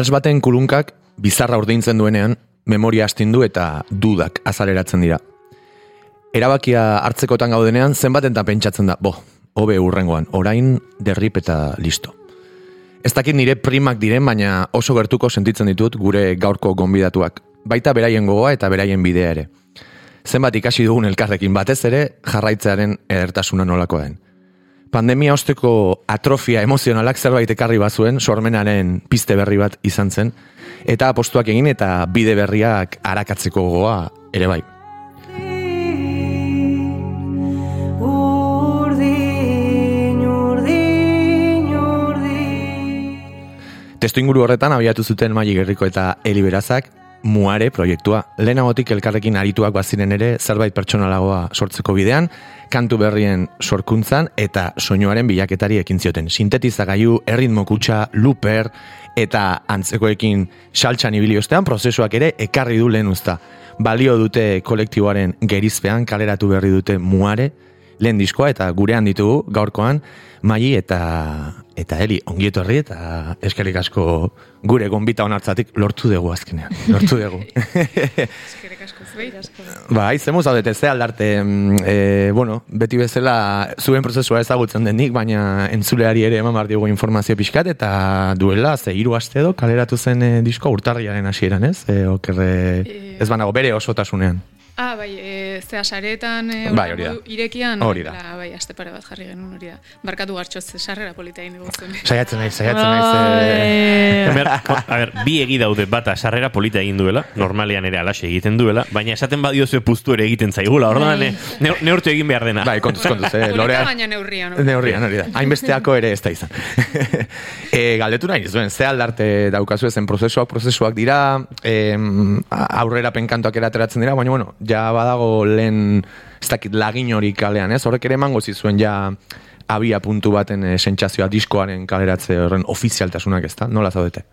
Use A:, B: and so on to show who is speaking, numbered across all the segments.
A: Bals baten kulunkak bizarra urdintzen duenean, memoria astindu eta dudak azaleratzen dira. Erabakia hartzekotan gaudenean, zenbaten da pentsatzen da, bo, hobe urrengoan, orain derrip eta listo. Ez dakit nire primak diren, baina oso gertuko sentitzen ditut gure gaurko gonbidatuak. Baita beraien gogoa eta beraien bidea ere. Zenbat ikasi dugun elkarrekin batez ere, jarraitzearen edertasuna nolako den. Pandemia osteko atrofia emozionalak zerbait ekarri bazuen, sormenaren piste berri bat izan zen, eta apostuak egin eta bide berriak arakatzeko gogoa ere bai. Testu inguru horretan abiatu zuten Magi Gerriko eta Eli Berazak Muare proiektua. Lehenagotik elkarrekin arituak baziren ere zerbait pertsonalagoa sortzeko bidean, kantu berrien sorkuntzan eta soinuaren bilaketari ekin zioten. Sintetizagailu, erritmo kutsa, luper eta antzekoekin saltsan ibili ostean prozesuak ere ekarri du lehen usta. Balio dute kolektiboaren gerizpean, kaleratu berri dute muare, lehen diskoa eta gurean ditugu gaurkoan, Mai eta eta Eli ongieto herri eta eskerrik asko gure gonbita onartzatik lortu dugu azkenean. Lortu dugu.
B: eskerrik asko zuei asko.
A: Bai, zemu zaudete ze aldarte e, bueno, beti bezala zuen prozesua ezagutzen denik, baina entzuleari ere eman bar informazio pixkat eta duela ze hiru aste edo kaleratu zen e, disko urtarriaren hasieran, ez? E, okerre e... ez banago bere osotasunean.
B: Ah, bai, e, zea saretan e,
A: bai, hori da.
B: irekian,
A: hori da.
B: La, bai, aste pare bat jarri genuen hori da. Barkatu gartxoz, sarrera polita egin dugu zuen.
A: Saiatzen naiz, saiatzen naiz.
C: Eh. a ber, bi egi daude bata sarrera polita egin duela, normalean ere alaxe egiten duela, baina esaten badio zue puztu ere egiten zaigula, orduan bai. ne, neurtu egin behar dena.
A: Bai, kontuz, kontuz, eh,
B: lorea. baina neurrian.
A: Neurrian, hori da. Hainbesteako ere ez da izan. e, galdetu nahi, zuen, ze aldarte daukazu ezen prozesuak, prozesuak dira, e, aurrera penkantoak erateratzen dira, baina, bueno, ja badago lehen ez dakit lagin hori kalean, ez? Horrek ere emango zizuen ja abia puntu baten e, sentsazioa diskoaren kaleratze horren ofizialtasunak ez da? Nola zaudete?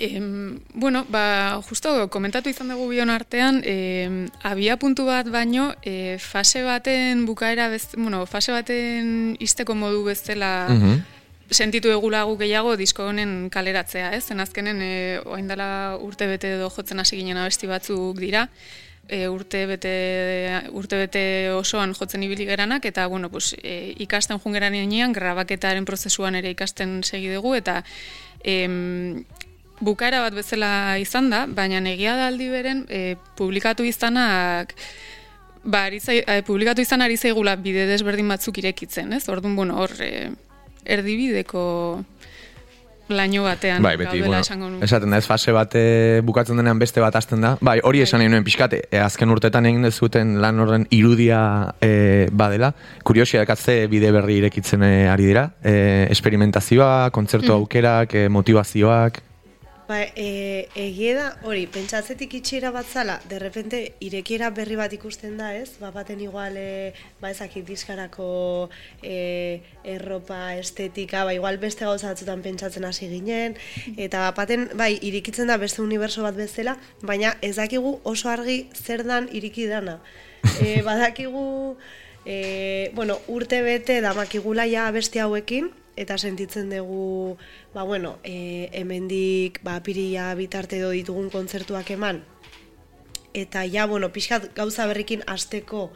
B: Em, bueno, ba, justo komentatu izan dugu bion artean, em, abia puntu bat baino, e, fase baten bukaera, bez, bueno, fase baten isteko modu bezala mm sentitu egulagu gehiago disko honen kaleratzea, ez? Zen azkenen, e, oaindala urte bete edo jotzen hasi ginen abesti batzuk dira, e, urte, bete, urte bete osoan jotzen ibili geranak, eta bueno, pues, e, ikasten jungeran enean, grabaketaren prozesuan ere ikasten segi dugu, eta em, bukaera bat bezala izan da, baina egia da aldi beren e, publikatu izanak, ba, arizai, e, publikatu izan ari zaigula bide desberdin batzuk irekitzen, ez? Orduan, bueno, hor, e, erdibideko laino batean
A: bai, beti, bueno, esango Esaten da, ez fase bate bukatzen denean beste bat hasten da. Bai, hori esan egin nuen pixkate, e, azken urtetan egin dezuten lan horren irudia e, badela. Kuriosia dekatze bide berri irekitzen e, ari dira. E, esperimentazioa, kontzertu mm. aukerak, e, motivazioak.
D: Ba, e, egie da, hori, pentsatzetik itxiera bat zala, derrepente irekiera berri bat ikusten da, ez? Ba, baten igual, e, ba, ezakit diskarako e, erropa, estetika, ba, igual beste gauza batzutan pentsatzen hasi ginen, eta baten, bai, irikitzen da beste uniberso bat bezala, baina ez dakigu oso argi zer dan iriki dana. E, badakigu, e, bueno, urte bete damakigula ja beste hauekin, eta sentitzen dugu, ba bueno, e, hemendik ba apiria bitarte edo ditugun kontzertuak eman. Eta ja, bueno, pixkat gauza berrikin asteko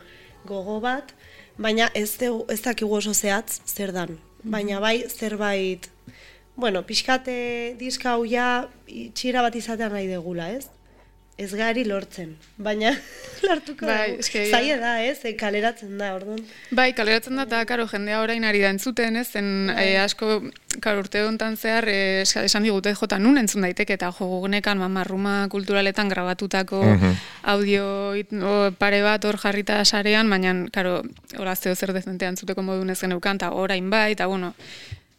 D: gogo bat, baina ez, de, ez dakigu oso zehatz zer dan. Baina bai, zerbait, bueno, pixkate diska hau ja, txira bat izatean nahi degula, ez? Ez gari lortzen, baina lartuko bai, eske, zaila da, ez, e, kaleratzen da, orduan.
B: Bai, kaleratzen da, eta karo, jendea orain ari da entzuten, ez, zen bai. e, asko, karo, urte hontan zehar, e, esan digute jota nun entzun daiteke, eta jo, gunekan, mamarruma kulturaletan grabatutako uh audio pare bat hor jarrita sarean, baina, karo, horazteo zer dezentean entzuteko modu nezen eukan, eta orain bai, eta bueno,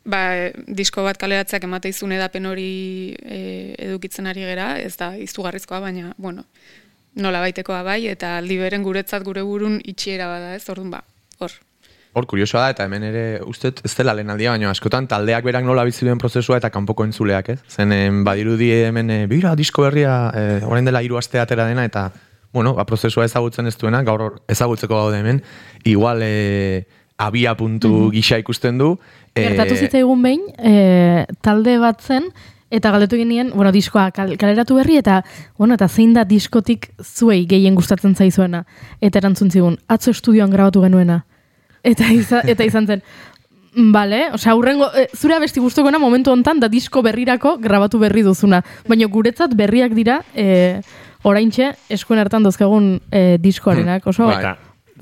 B: ba, disko bat kaleratzeak emate izun edapen hori e, edukitzen ari gera, ez da izugarrizkoa, baina, bueno, nola baitekoa bai, eta aldi beren guretzat gure burun itxiera bada, ez, orduan ba, hor.
A: Hor, kuriosoa da, eta hemen ere, uste, ez dela lehen aldia, baina askotan taldeak berak nola bizi duen prozesua eta kanpoko entzuleak, ez? Zen, badirudi hemen, e, bira, disko berria, e, orain dela hiru aste atera dena, eta, bueno, ba, prozesua ezagutzen ez duena, gaur ezagutzeko gaude hemen, igual, e, abia puntu mm -hmm. gisa ikusten du,
E: Gertatu e... zitzaigun behin, e, talde bat zen, eta galdetu genien, bueno, diskoa kal, kaleratu berri, eta, bueno, eta zein da diskotik zuei gehien gustatzen zaizuena. Eta erantzun zigun, atzo estudioan grabatu genuena. Eta, iza, eta izan zen, Bale, osea, urrengo, e, zure abesti guztukoena momentu hontan da disko berrirako grabatu berri duzuna. Baina guretzat berriak dira, e, oraintxe, eskuen hartan dozkagun e, diskoarenak. Oso,
A: Bai.
C: Eta,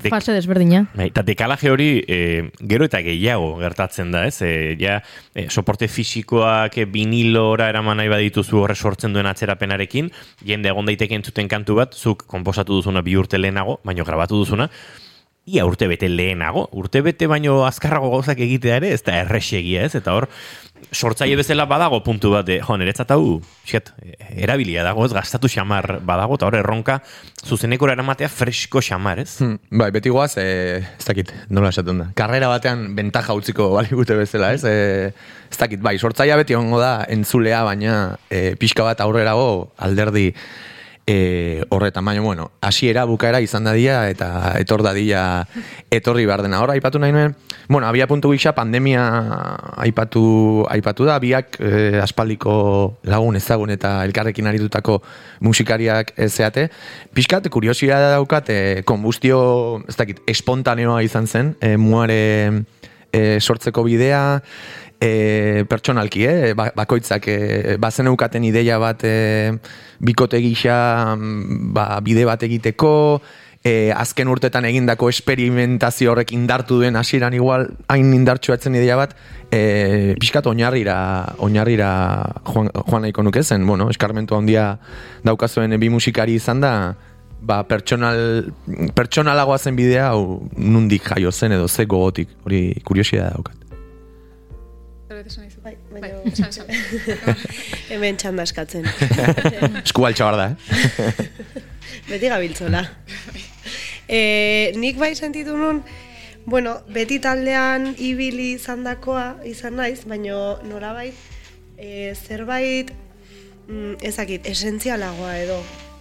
C: dek-
E: fase desberdina.
C: Bai, eta dekalaje hori e, gero eta gehiago gertatzen da, ez? E, ja, e, soporte fisikoak e, vinilora eraman nahi badituzu horre sortzen duen atzerapenarekin, jende egon daiteke entzuten kantu bat, zuk konposatu duzuna bi urte lehenago, baino grabatu duzuna, ia urte bete lehenago, urte bete baino azkarrago gauzak egitea ere, ez da erresegia, ez? Eta hor, sortzaile bezala badago puntu bat, de, jo, niretzat hau, xet, erabilia dago, ez gastatu xamar badago, eta hor erronka zuzenekora eramatea fresko xamar, ez?
A: Hmm, bai, beti guaz, e, ez dakit, nola esaten da. Karrera batean bentaja utziko baligute bezala, ez? E, ez dakit, bai, sortzaia beti ongo da entzulea, baina e, pixka bat aurrerago alderdi e, horretan, baina, bueno, hasiera bukaera izan dadia eta etor dadia etorri behar dena. Hor, aipatu nahi nuen, bueno, abia puntu gisa pandemia aipatu, aipatu da, biak e, aspaldiko lagun ezagun eta elkarrekin aritutako musikariak ezeate. Piskat, kuriosia daukat, e, konbustio, ez dakit, espontaneoa izan zen, e, muare e, sortzeko bidea, e, pertsonalki, eh? ba, bakoitzak e, bazen eukaten ideia bat e, bikote gisa ba, bide bat egiteko, e, azken urtetan egindako esperimentazio horrek indartu duen hasieran igual hain indartsua etzen ideia bat, e, pixkat oinarrira, oinarrira joan, joan nahiko nuke zen, bueno, eskarmentu handia daukazuen bi musikari izan da, ba, pertsonal, pertsonalagoa zen bidea, hau nundik jaio zen edo ze gogotik, hori kuriosia daukat.
B: Zerbait esan dizu.
D: Bai,
B: Bai,
D: baina
B: esan, esan.
D: hemen txanda eskatzen.
A: Esku altxa da, eh?
D: beti gabiltzola. e, nik bai sentitu nun, bueno, beti taldean ibili izandakoa izan naiz, baino norabait e, zerbait mm, ezakit, esentzialagoa edo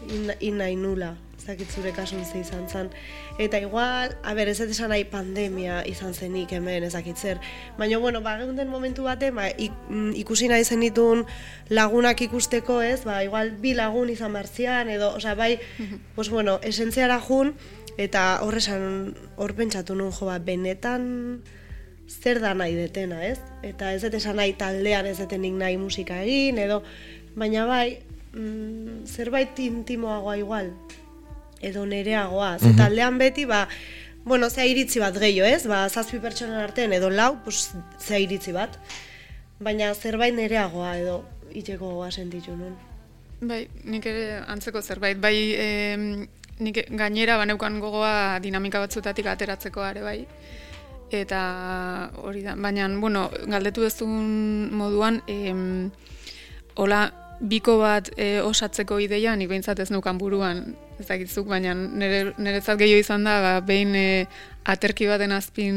D: in, in nahi nula ezakit zure kasun ze izan zen. Eta igual, a ber, ez esan nahi pandemia izan zenik hemen ezakit zer. Baina, bueno, ba, geunden momentu bate, ba, ik, mm, ikusi nahi zenitun lagunak ikusteko, ez, ba, igual bi lagun izan martzian, edo, osea, bai, pues, bueno, esentziara jun, eta horresan, hor pentsatu nun, jo, ba, benetan zer da nahi detena, ez? Eta ez dut esan nahi taldean ez detenik nahi musika egin, edo, baina bai, mm, zerbait intimoagoa igual, edo nereagoa. Ze taldean beti, ba, bueno, zea iritzi bat gehiago, ez? Ba, zazpi pertsonan artean edo lau, pues, zea iritzi bat. Baina zerbait nereagoa edo itxeko gogoa sentitu nun.
B: Bai, nik ere antzeko zerbait. Bai, em, nik gainera baneukan gogoa dinamika batzutatik ateratzeko are bai. Eta hori da, baina, bueno, galdetu duzun moduan, em, hola, biko bat e, osatzeko ideia, nik behintzat ez nukan buruan, ez dakitzuk, baina nire, niretzat gehiago izan da, ba, behin e, aterki baten azpin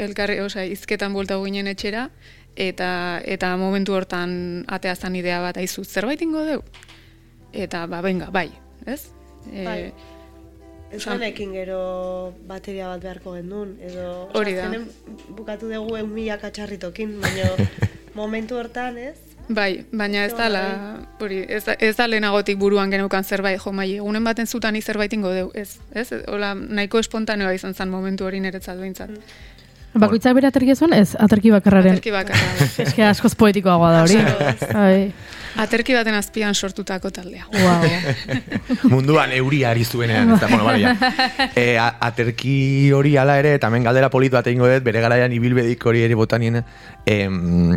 B: elkarri, osea, izketan buelta ginen etxera, eta eta momentu hortan ateazan idea bat aizu zerbait ingo deu? Eta, ba, benga, bai, ez? E,
D: Bai. Ez gero bateria bat beharko gendun, edo...
B: Hori da.
D: zenen bukatu dugu eun mila katxarritokin, baina momentu hortan, ez?
B: Bai, baina ez
D: Bai.
B: dala, hori, ez, da- ez da lehenagotik buruan geneukan zerbait, jo, mai, egunen baten zutan zerbait ingo deu, ez, ez, hola, nahiko espontaneoa izan zen momentu hori niretzat behintzat.
E: Bakoitzak bere aterki zuen, ez, aterki bakarraren.
B: Aterki bakarra. bai.
E: Eske askoz poetikoagoa da hori. Bai.
B: Aterki baten azpian sortutako taldea.
E: Wow.
A: munduan euria ari zuenean, ez da, bueno, ja. E, aterki hori ala ere, eta hemen galdera politu bat egingo dut, bere garaian ibilbedik hori ere botanien, em,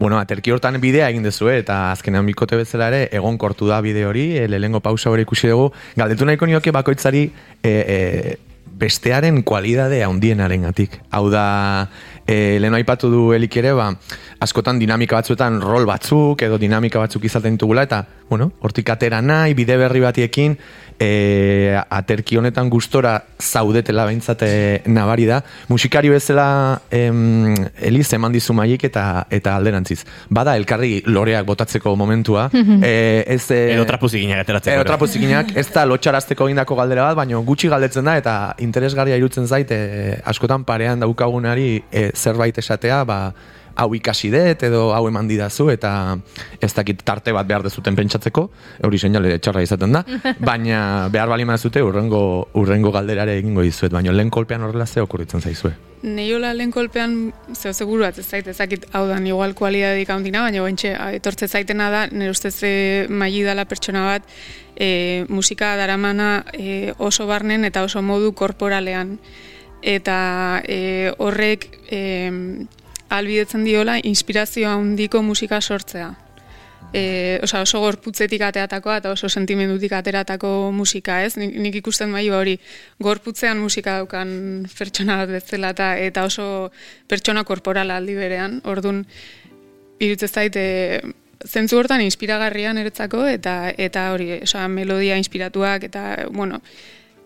A: bueno, aterki hortan bidea egin dezue, eta azkenean bikote bezala ere, egon kortu da bide hori, e, lehengo pausa hori ikusi dugu, galdetu nahiko nioke bakoitzari, e, e, bestearen kualidade handienaren gatik. Hau da, e, lehen aipatu du helik ere, ba, askotan dinamika batzuetan rol batzuk edo dinamika batzuk izaten ditugula, eta, bueno, hortik atera nahi, bide berri batiekin, e, aterki honetan gustora zaudetela behintzat e, nabari da. Musikari bezala em, Eliz eman dizu maik eta eta alderantziz. Bada elkarri loreak botatzeko momentua. e, ez, e,
C: Edo trapuzikinak ateratzeko.
A: Edo trapuzikinak, ez da lotxarazteko egindako galdera bat, baina gutxi galdetzen da, eta interesgarria irutzen zait, e, askotan parean daukagunari e, zerbait esatea, ba, hau ikasi dut edo hau eman didazu eta ez dakit tarte bat behar dezuten pentsatzeko, hori seinale txarra izaten da, baina behar bali zute urrengo, urrengo galderare egingo dizuet, baina lehen kolpean horrela ze okurritzen zaizue.
B: Neiola lehen kolpean, zeo seguru bat ez zait, ezakit hau da, igual kualidadik handiena, baina bentxe, etortze zaitena da, nire ustez e, maili dala pertsona bat, e, musika daramana e, oso barnen eta oso modu korporalean. Eta e, horrek e, albidetzen diola inspirazio handiko musika sortzea. E, osa, oso gorputzetik ateratakoa eta oso sentimendutik ateratako musika, ez? Nik, nik ikusten bai hori gorputzean musika daukan pertsona bat bezala eta, eta oso pertsona korporala aldi berean. Ordun irutze zait e, zentzu hortan inspiragarrian eretzako eta eta hori, osa, melodia inspiratuak eta, bueno,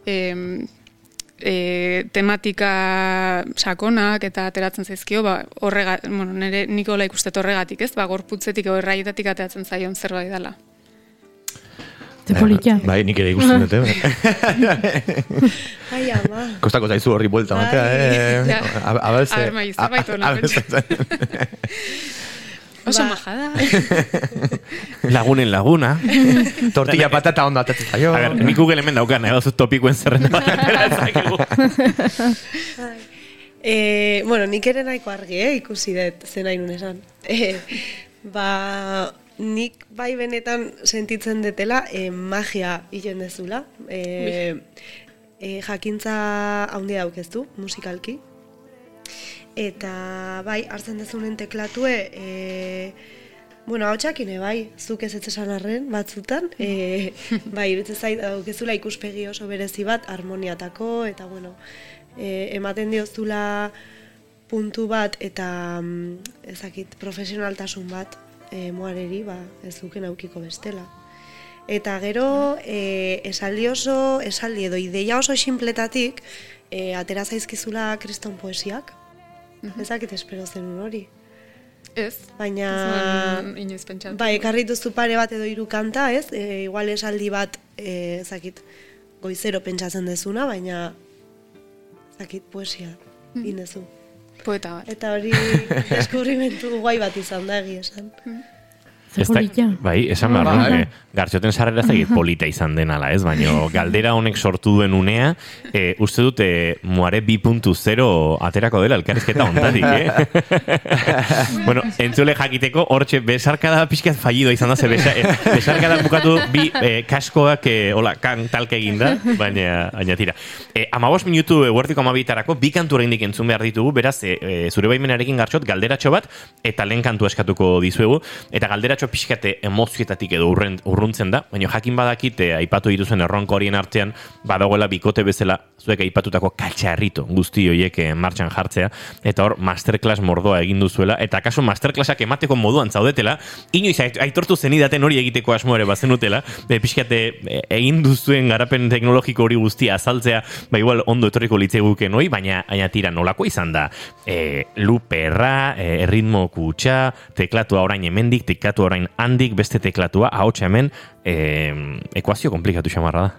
B: em, e, tematika sakonak eta ateratzen zaizkio, ba, horrega, bueno, nire Nikola ikustet horregatik, ez? Ba, gorputzetik o erraietatik ateratzen zaion zerbait dela.
E: Ze politia.
A: Bai, nik ere ikusten dute. bai.
D: Ai, ama.
A: Kostako zaizu horri buelta matea, eh?
B: Ja.
A: A, a, ver,
B: Oso
D: Ba.
B: majada.
C: Lagunen laguna.
A: Tortilla patata ondo atatzen zaio.
C: A ver, nik Google hemen daukan, topikoen zerrenda bat atera dezakegu.
D: E, bueno, nik ere nahiko argi, eh, ikusi dut, zen nahi nun esan. E, ba, nik bai benetan sentitzen detela e, magia hilen dezula. E, e, jakintza handia daukeztu, musikalki. Eta bai, hartzen dezunen teklatue, e, bueno, hau txakine bai, zuk ez ez esan arren batzutan, e, bai, irutzen zait, daukezula ikuspegi oso berezi bat, harmoniatako, eta bueno, e, ematen diozula puntu bat eta mm, ezakit profesionaltasun bat e, moareri, ba, ez duken aukiko bestela. Eta gero, e, esaldi oso, esaldi edo ideia oso sinpletatik, e, atera zaizkizula kriston poesiak. Ezakit espero zen hori.
B: Ez.
D: Baina,
B: Ez inoiz pentsatu.
D: bai, ekarri duzu pare bat edo hiru kanta, ez? E, igual esaldi bat, e, ezakit, goizero pentsatzen dezuna, baina, ezakit, poesia, indezu.
B: Poeta bat.
D: Eta hori deskubrimentu guai bat izan da egia esan.
E: Ze
C: Ez da- bai, esan behar nuke, gartxoten sarrera ez dakit polita izan denala, ez? Baina galdera honek sortu duen unea, e, uste dute muare 2.0 aterako dela elkarrizketa ondatik, eh? bueno, entzule jakiteko, hortxe, besarkada pixkat fallido izan da, ze besa, eh, besarkada bukatu bi eh, kaskoak, eh, hola, kan talke egin da, baina, baina tira. E, amabos minutu eguertiko amabitarako, bi kantu oraindik entzun behar ditugu, beraz, e, e, zure baimenarekin gartxot, galderatxo bat, eta lehen kantu eskatuko dizuegu, eta galderatxo pixkate emozioetatik edo urren, urruntzen da, baina jakin badakit, e, aipatu dituzen erronko horien artean, badagoela bikote bezala, zuek aipatutako katxarrito guzti horiek eh, martxan jartzea, eta hor masterclass mordoa egin duzuela, eta kaso masterclassak emateko moduan zaudetela, inoiz ait- aitortu zenidaten hori egiteko asmo ere bazenutela, e, pixkate egin duzuen garapen teknologiko hori guztia azaltzea, ba igual ondo etorriko litzeguken hoi, baina, baina tira nolako izan da, e, luperra, e, ritmo kutxa, teklatua orain hemendik, teklatua orain handik, beste teklatua, ahotsa hemen, e, ekuazio komplikatu xamarra da.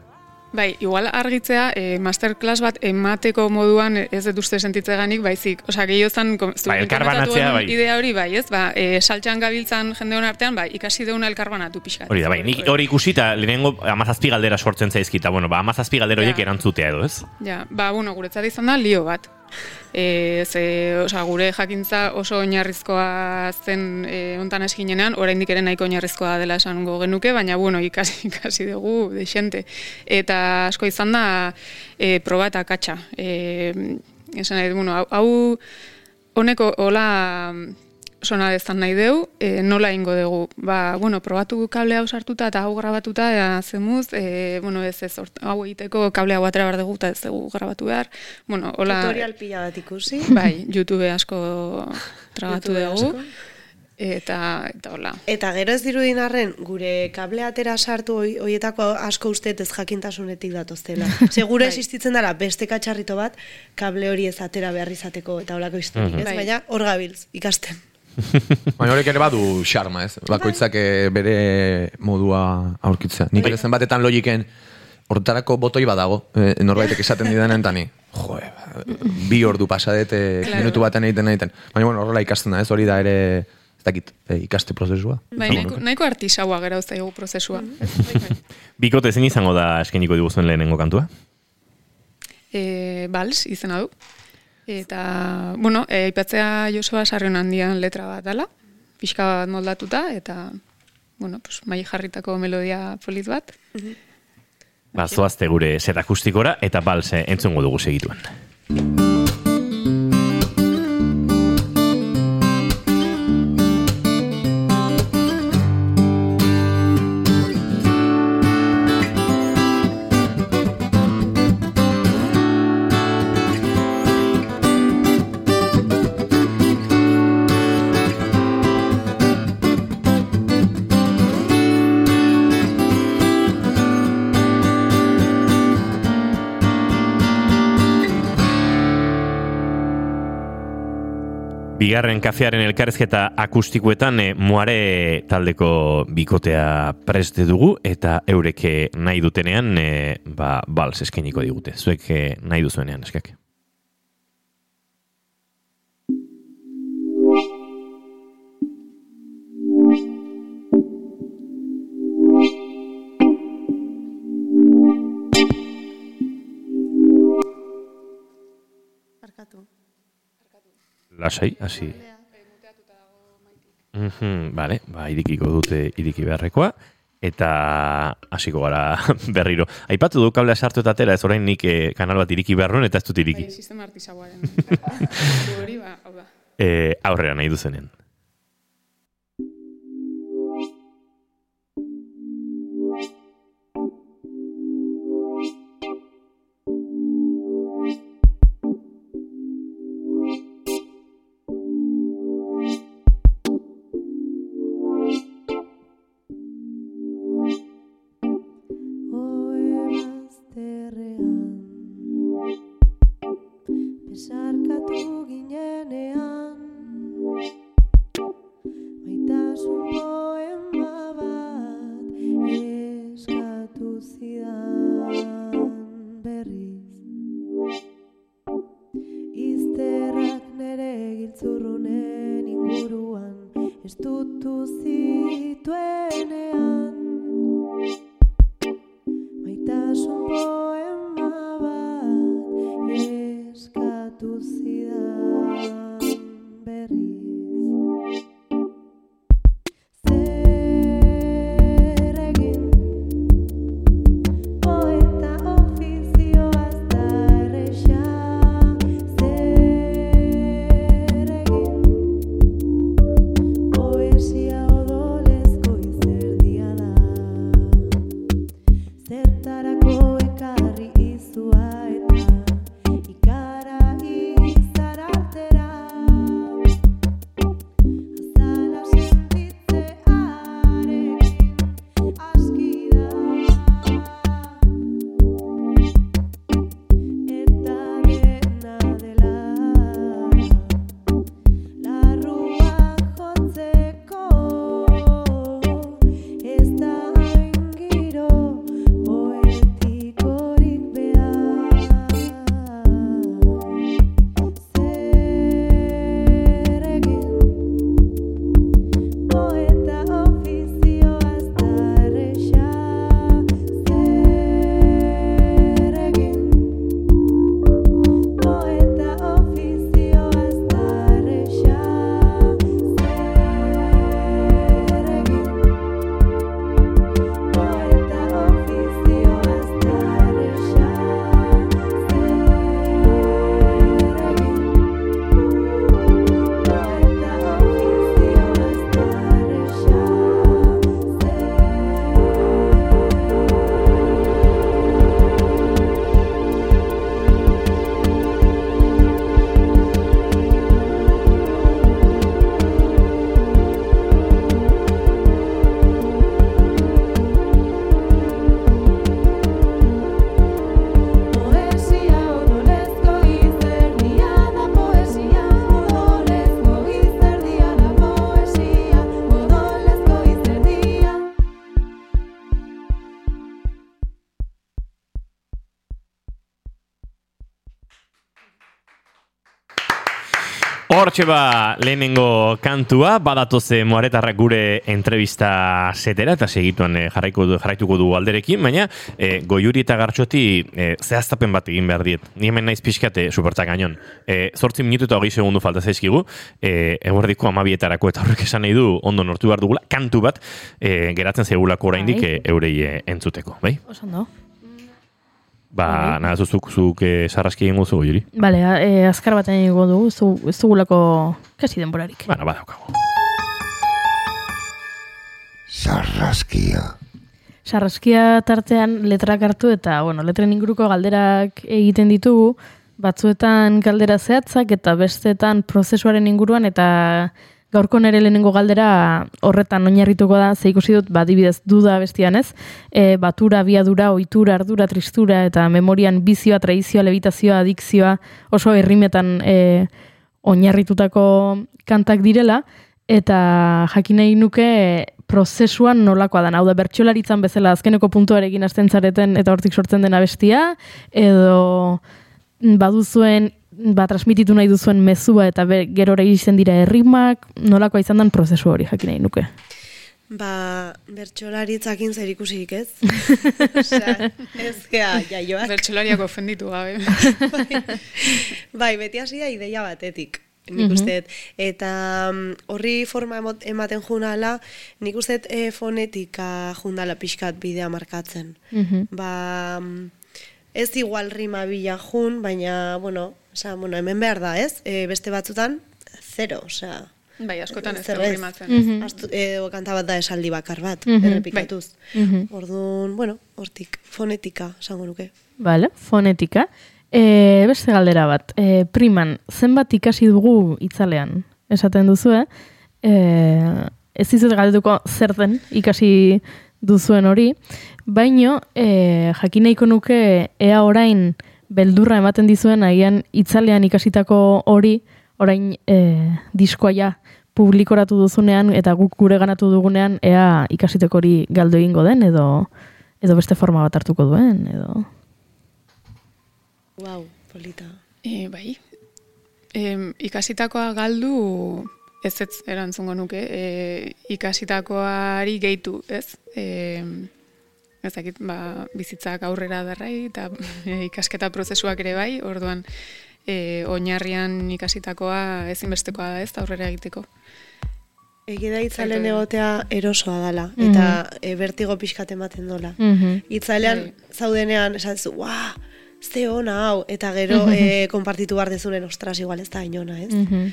B: Bai, igual argitzea, e, masterclass bat emateko moduan ez dut uste sentitzeganik, baizik. Osea, gehiozan, kom- zuk
C: Bai, elkar
B: komentatu
C: banatzea,
B: duen
C: bai.
B: idea hori, bai, ez? Ba, e, saltxan gabiltzan jende hon artean, bai, ikasi deuna elkarbanatu pixka.
C: Hori da, bai, nik hori ikusita lehenengo amazazpi galdera sortzen zaizkita, bueno, ba, amazazpi galdera horiek
B: Ja.
C: erantzutea edo, ez?
B: Ja, ba, bueno, guretzat izan da lio bat. E, ze, osea, gure jakintza oso oinarrizkoa zen e, ontan eskinenean, oraindik ere nahiko oinarrizkoa dela esango genuke, baina bueno, ikasi, ikasi dugu desente. Eta asko izan da e, proba eta katxa. E, esan nahi, bueno, hau honeko hola sona dezan nahi deu, e, nola ingo dugu. Ba, bueno, probatu kable hau sartuta eta hau grabatuta, ea, zemuz, e, bueno, ez ez, hort- hau egiteko kable hau atera behar dugu eta ez dugu grabatu behar. Bueno, hola,
D: Tutorial pila bat ikusi.
B: bai, YouTube asko trabatu
D: YouTube
B: dugu.
D: asko.
B: Eta, eta hola.
D: Eta gero ez dirudin arren, gure kable atera sartu hoi- hoietako asko uste ez jakintasunetik datoztela. Seguro
B: Bai.
D: existitzen dara beste katxarrito bat, kable hori ez atera behar izateko eta holako historik, ez?
B: Bai.
D: Baina hor gabiltz, ikasten.
A: Baina horrek ere badu xarma, ez? Bakoitzak eh, bere modua aurkitzea. Nik ere zenbatetan logiken hortarako botoi badago, e, norbaitek esaten didanen tani. Jo, bi ordu pasadete
B: Claro.
A: minutu baten egiten egiten. Baina, bueno, horrela ikasten da, ez hori da ere, ez dakit, e, ikaste prozesua.
B: Bai, nahiko, nahiko artisaua gara zaigu prozesua.
D: Bikote zein izango da eskeniko diguzuen lehenengo kantua?
B: e, Bals, izena du. Eta, bueno, e, aipatzea Joseba Sarrion handian letra bat dela, pixka bat moldatuta, eta, bueno, pues, mai jarritako melodia polit bat.
D: Ba, zoazte gure set akustikora eta balse entzungo dugu segituen. Bigarren kafearen elkarrezketa akustikoetan e, muare taldeko bikotea preste dugu eta eureke nahi dutenean e, ba, bals eskeniko digute. Zuek e, nahi duzuenean eskak. Lasai, hasi. Mhm, vale, ba, irikiko dute iriki beharrekoa. Eta hasiko gara berriro. Aipatu du kablea sartu eta atera, ez orain nik eh, kanal bat iriki behar nuen eta ez dut iriki.
B: Bai, sistema artisauaren. Du hori, ba, hau da.
D: Eh, aurrera nahi duzenen.
C: Hortxe ba, lehenengo kantua, badatoze moaretarrak gure entrevista setera, eta segituan eh, jarraiko, jarraituko du alderekin, baina eh, goiuri eta gartxoti eh, zehaztapen bat egin behar diet. Ni hemen naiz pixkate supertak gainon. Eh, zortzi minutu eta hogei segundu falta zaizkigu, eh, eguerdiko amabietarako eta horrek esan nahi du ondo nortu behar dugula, kantu bat eh, geratzen zegulako oraindik eh, eurei entzuteko, bai?
E: Oso
C: Ba, nada, zuzuk, zuk eh, sarraski egingo zu, goiuri.
E: Bale, a- e, azkar baten egingo dugu, ez du- ez dugulako kasi denborarik.
C: Bueno, badaukagu.
F: Sarraskia.
E: Sarraskia tartean letrak hartu eta, bueno, letren inguruko galderak egiten ditugu, batzuetan galdera zehatzak eta bestetan prozesuaren inguruan eta gaurko nere lehenengo galdera horretan oinarrituko da, ze ikusi dut, ba, adibidez, duda bestian ez, e, batura, biadura, ohitura, ardura, tristura eta memorian bizioa, tradizioa, levitazioa, adikzioa, oso herrimetan e, oinarritutako kantak direla, eta jakin nahi nuke prozesuan nolakoa da. Hau da, bertxolaritzan bezala azkeneko puntuarekin hasten zareten eta hortik sortzen den abestia, edo baduzuen, ba, transmititu nahi duzuen mezua eta be, gerora iristen dira errimak, nolakoa izan den prozesu hori jakin nahi nuke.
D: Ba, bertxolaritzakin zer ikusirik ez? Osea, ez gea jaioak.
B: Bertxolariak ofenditu gabe.
D: bai, beti hasi da ideia batetik. Nik uste dut. Eta mm, horri forma ematen junala, nik uste dut e, fonetika jundala pixkat bidea markatzen.
E: Mhm.
D: Ba, mm, ez igual rima bila jun, baina, bueno, osea, bueno, hemen behar da, ez? E, beste batzutan, zero, osea,
B: Bai, askotan ez dugu rimatzen.
D: Astu, edo kanta bat da esaldi bakar bat,
E: Mhm.
D: errepikatuz.
E: Mhm.
D: Orduan, bueno, hortik, fonetika, esango nuke.
E: Vale, fonetika. E, beste galdera bat, e, priman, zenbat ikasi dugu itzalean? Esaten duzu, eh? E, ez dizut galdetuko zer den ikasi duzuen hori, baino e, jakin nahiko nuke ea orain beldurra ematen dizuen agian itzalean ikasitako hori, orain e, diskoa ja publikoratu duzunean eta guk gure ganatu dugunean ea ikasiteko hori galdu egingo den edo edo beste forma bat hartuko duen edo
D: Wow, polita.
B: E, bai. E, ikasitakoa galdu ez ez erantzungo nuke. E, ikasitakoari gehitu, ez? E, ez ba, bizitzak aurrera darrai eta e, ikasketa prozesuak ere bai, orduan e, oinarrian ikasitakoa ezinbestekoa da ez, da aurrera egiteko.
D: Egi da itzalen egotea erosoa dala, eta e, bertigo pixkat ematen dola.
E: Mhm.
D: Itzalean
B: Bai.
D: zaudenean, esatzen zu, "Ua, ze ona hau, eta gero e, konpartitu behar dezunen, ostras, igual ez da inona, ez?
E: Mhm.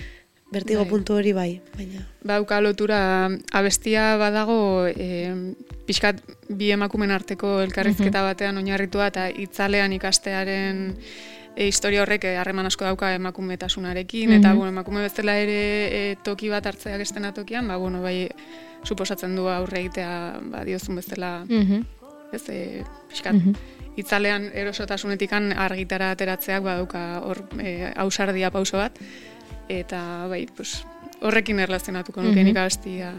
D: Bertigo
B: Bai.
D: puntu hori bai, baina.
B: Bauka lotura abestia badago e, pixkat bi emakumen arteko elkarrizketa batean oinarritua eta itzalean ikastearen e, historia horrek eh, harreman asko dauka emakumetasunarekin. Eta bueno, emakume bezala ere e, toki bat hartzeak estena tokian, ba, bueno, bai suposatzen du aurre egitea ba, diozun bezala. Ez, e, pixkat itzalean erosotasunetikan argitara ateratzeak badauka hor e, ausardia pauso bat eta bai, pues, horrekin erlazionatuko nuke nik abestia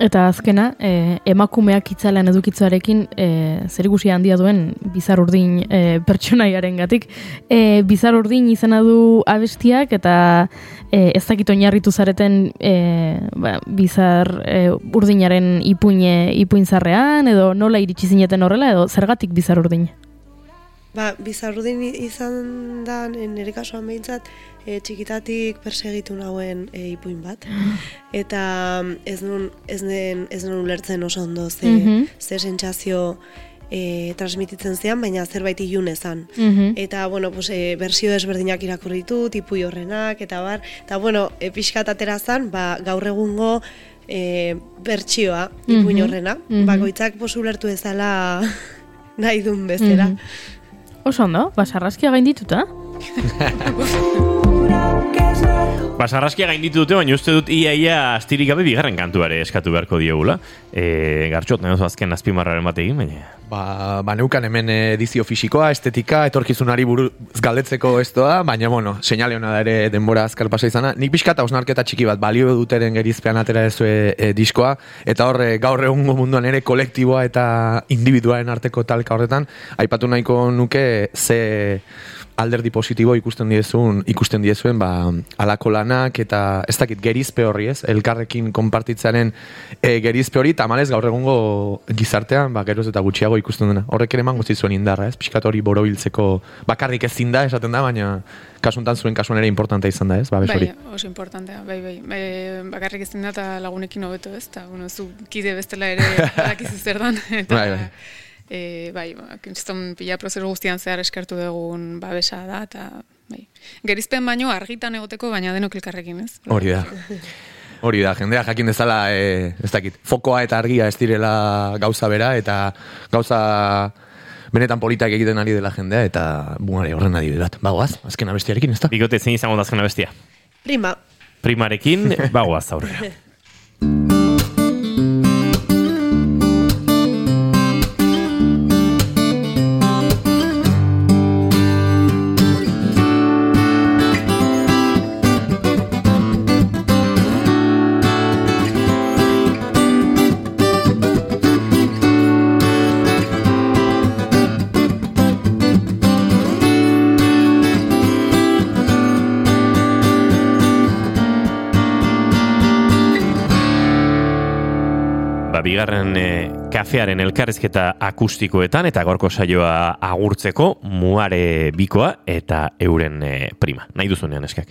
E: Eta azkena, e, emakumeak itzalean edukitzuarekin e, zer handia duen bizar urdin e, pertsonaiaren gatik. E, bizar urdin izena du abestiak eta e, ez dakit oinarritu zareten e, ba, bizar e, urdinaren ipuine, ipuinzarrean edo nola iritsi zineten horrela edo zergatik bizar urdin.
D: Ba, bizarrudin izan da nire kasuan behintzat e, txikitatik persegitu nauen e, ipuin bat. Eta mm, ez nun, ez den, ez nun ulertzen oso ondo ze,
E: Mhm.
D: ze sentsazio e, transmititzen zean, baina zerbait ilun ezan.
E: Mhm.
D: Eta, bueno, pues, e, bersio desberdinak irakurri ditut, ipui horrenak, eta bar, eta, bueno, e, pixkat atera zan, ba, gaur egungo e, bertsioa, ipuin
E: Mhm.
D: horrena,
E: Mhm.
D: bakoitzak pos ulertu ezala nahi dun bezala.
E: Mhm. Oso ondo, basarrazkia gaindituta.
C: Basarraskia gainditu dute, baina uste dut ia ia astirik gabe bigarren kantuare eskatu beharko diegula. E, gartxot, nahi azken azpimarraren bat egin, baina...
A: Ba, ba neukan hemen edizio fisikoa, estetika, etorkizunari buruz galdetzeko ez doa, baina, bueno, seinale hona da ere denbora azkar pasa izana. Nik pixka eta osnarketa txiki bat, balio duteren gerizpean atera ez e, diskoa, eta horre gaur egungo munduan ere kolektiboa eta individuaren arteko talka horretan, aipatu nahiko nuke ze alderdi positibo ikusten diezun, ikusten diezuen, ba, alako lanak eta ez dakit gerizpe horri ez, elkarrekin konpartitzaren e, gerizpe hori, tamalez gaur egungo gizartean, ba, geroz eta gutxiago ikusten dena. Horrek ere emango zizuen indarra, ez? Piskat hori borobiltzeko bakarrik ezin da, esaten da, baina kasuntan zuen kasuan ere importante izan da, ez? Babes
B: Bai, oso importantea, bai, bai. E, bakarrik ezin da eta lagunekin hobeto, ez? Ta, bueno, zu kide bestela ere badakizu zer dan. Eta,
A: Bai, bai.
B: E, bai, ba, kinston pila prozesu guztian zehar eskertu dugun babesa da, eta bai. Gerizpen baino argitan egoteko, baina denok elkarrekin, ez?
A: Hori da. Hori da, jendea jakin dezala, e, ez dakit, fokoa eta argia ez direla gauza bera, eta gauza benetan politak egiten ari dela jendea, eta bumare horren adibide bat. Bagoaz, azken abestiarekin, ez da?
D: Bikote zein izango da azkena bestia.
G: Prima.
D: Primarekin, bagoaz aurrera. Bigarren e, kafearen elkarrizketa akustikoetan eta gorko saioa agurtzeko muare bikoa eta euren e, prima. Nahi duzunean eskak.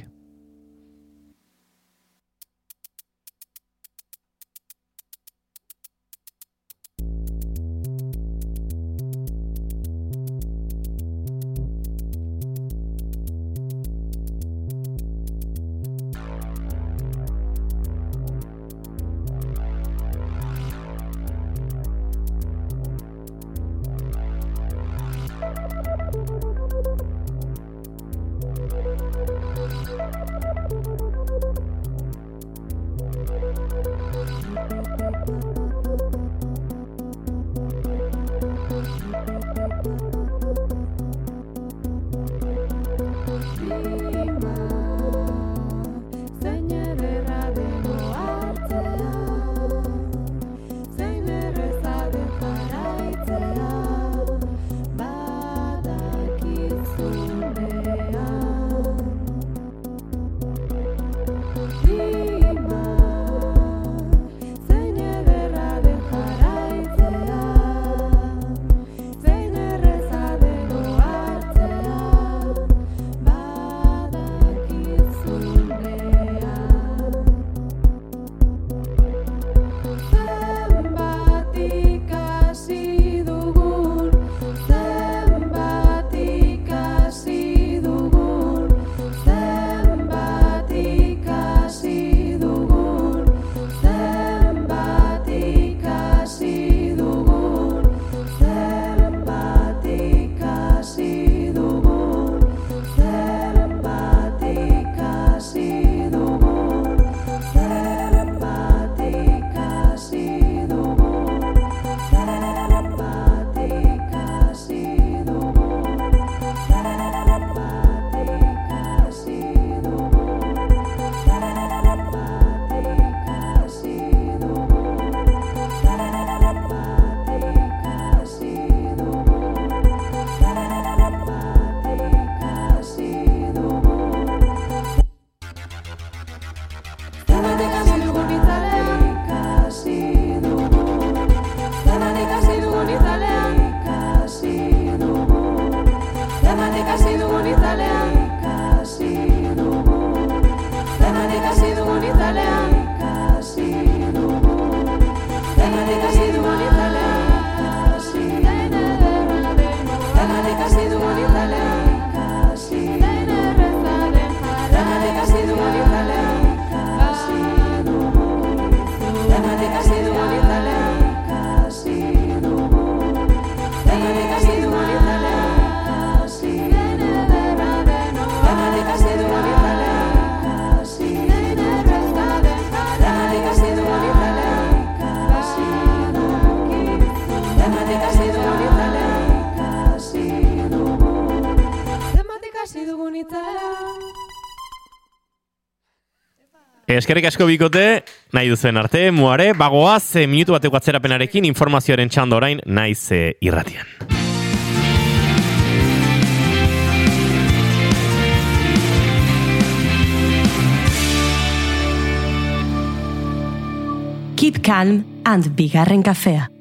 D: eskerrik asko bikote, nahi duzen arte, muare, bagoaz, minutu bateko atzerapenarekin informazioaren txando orain, naiz eh, irratian.
H: Keep calm and bigarren kafea.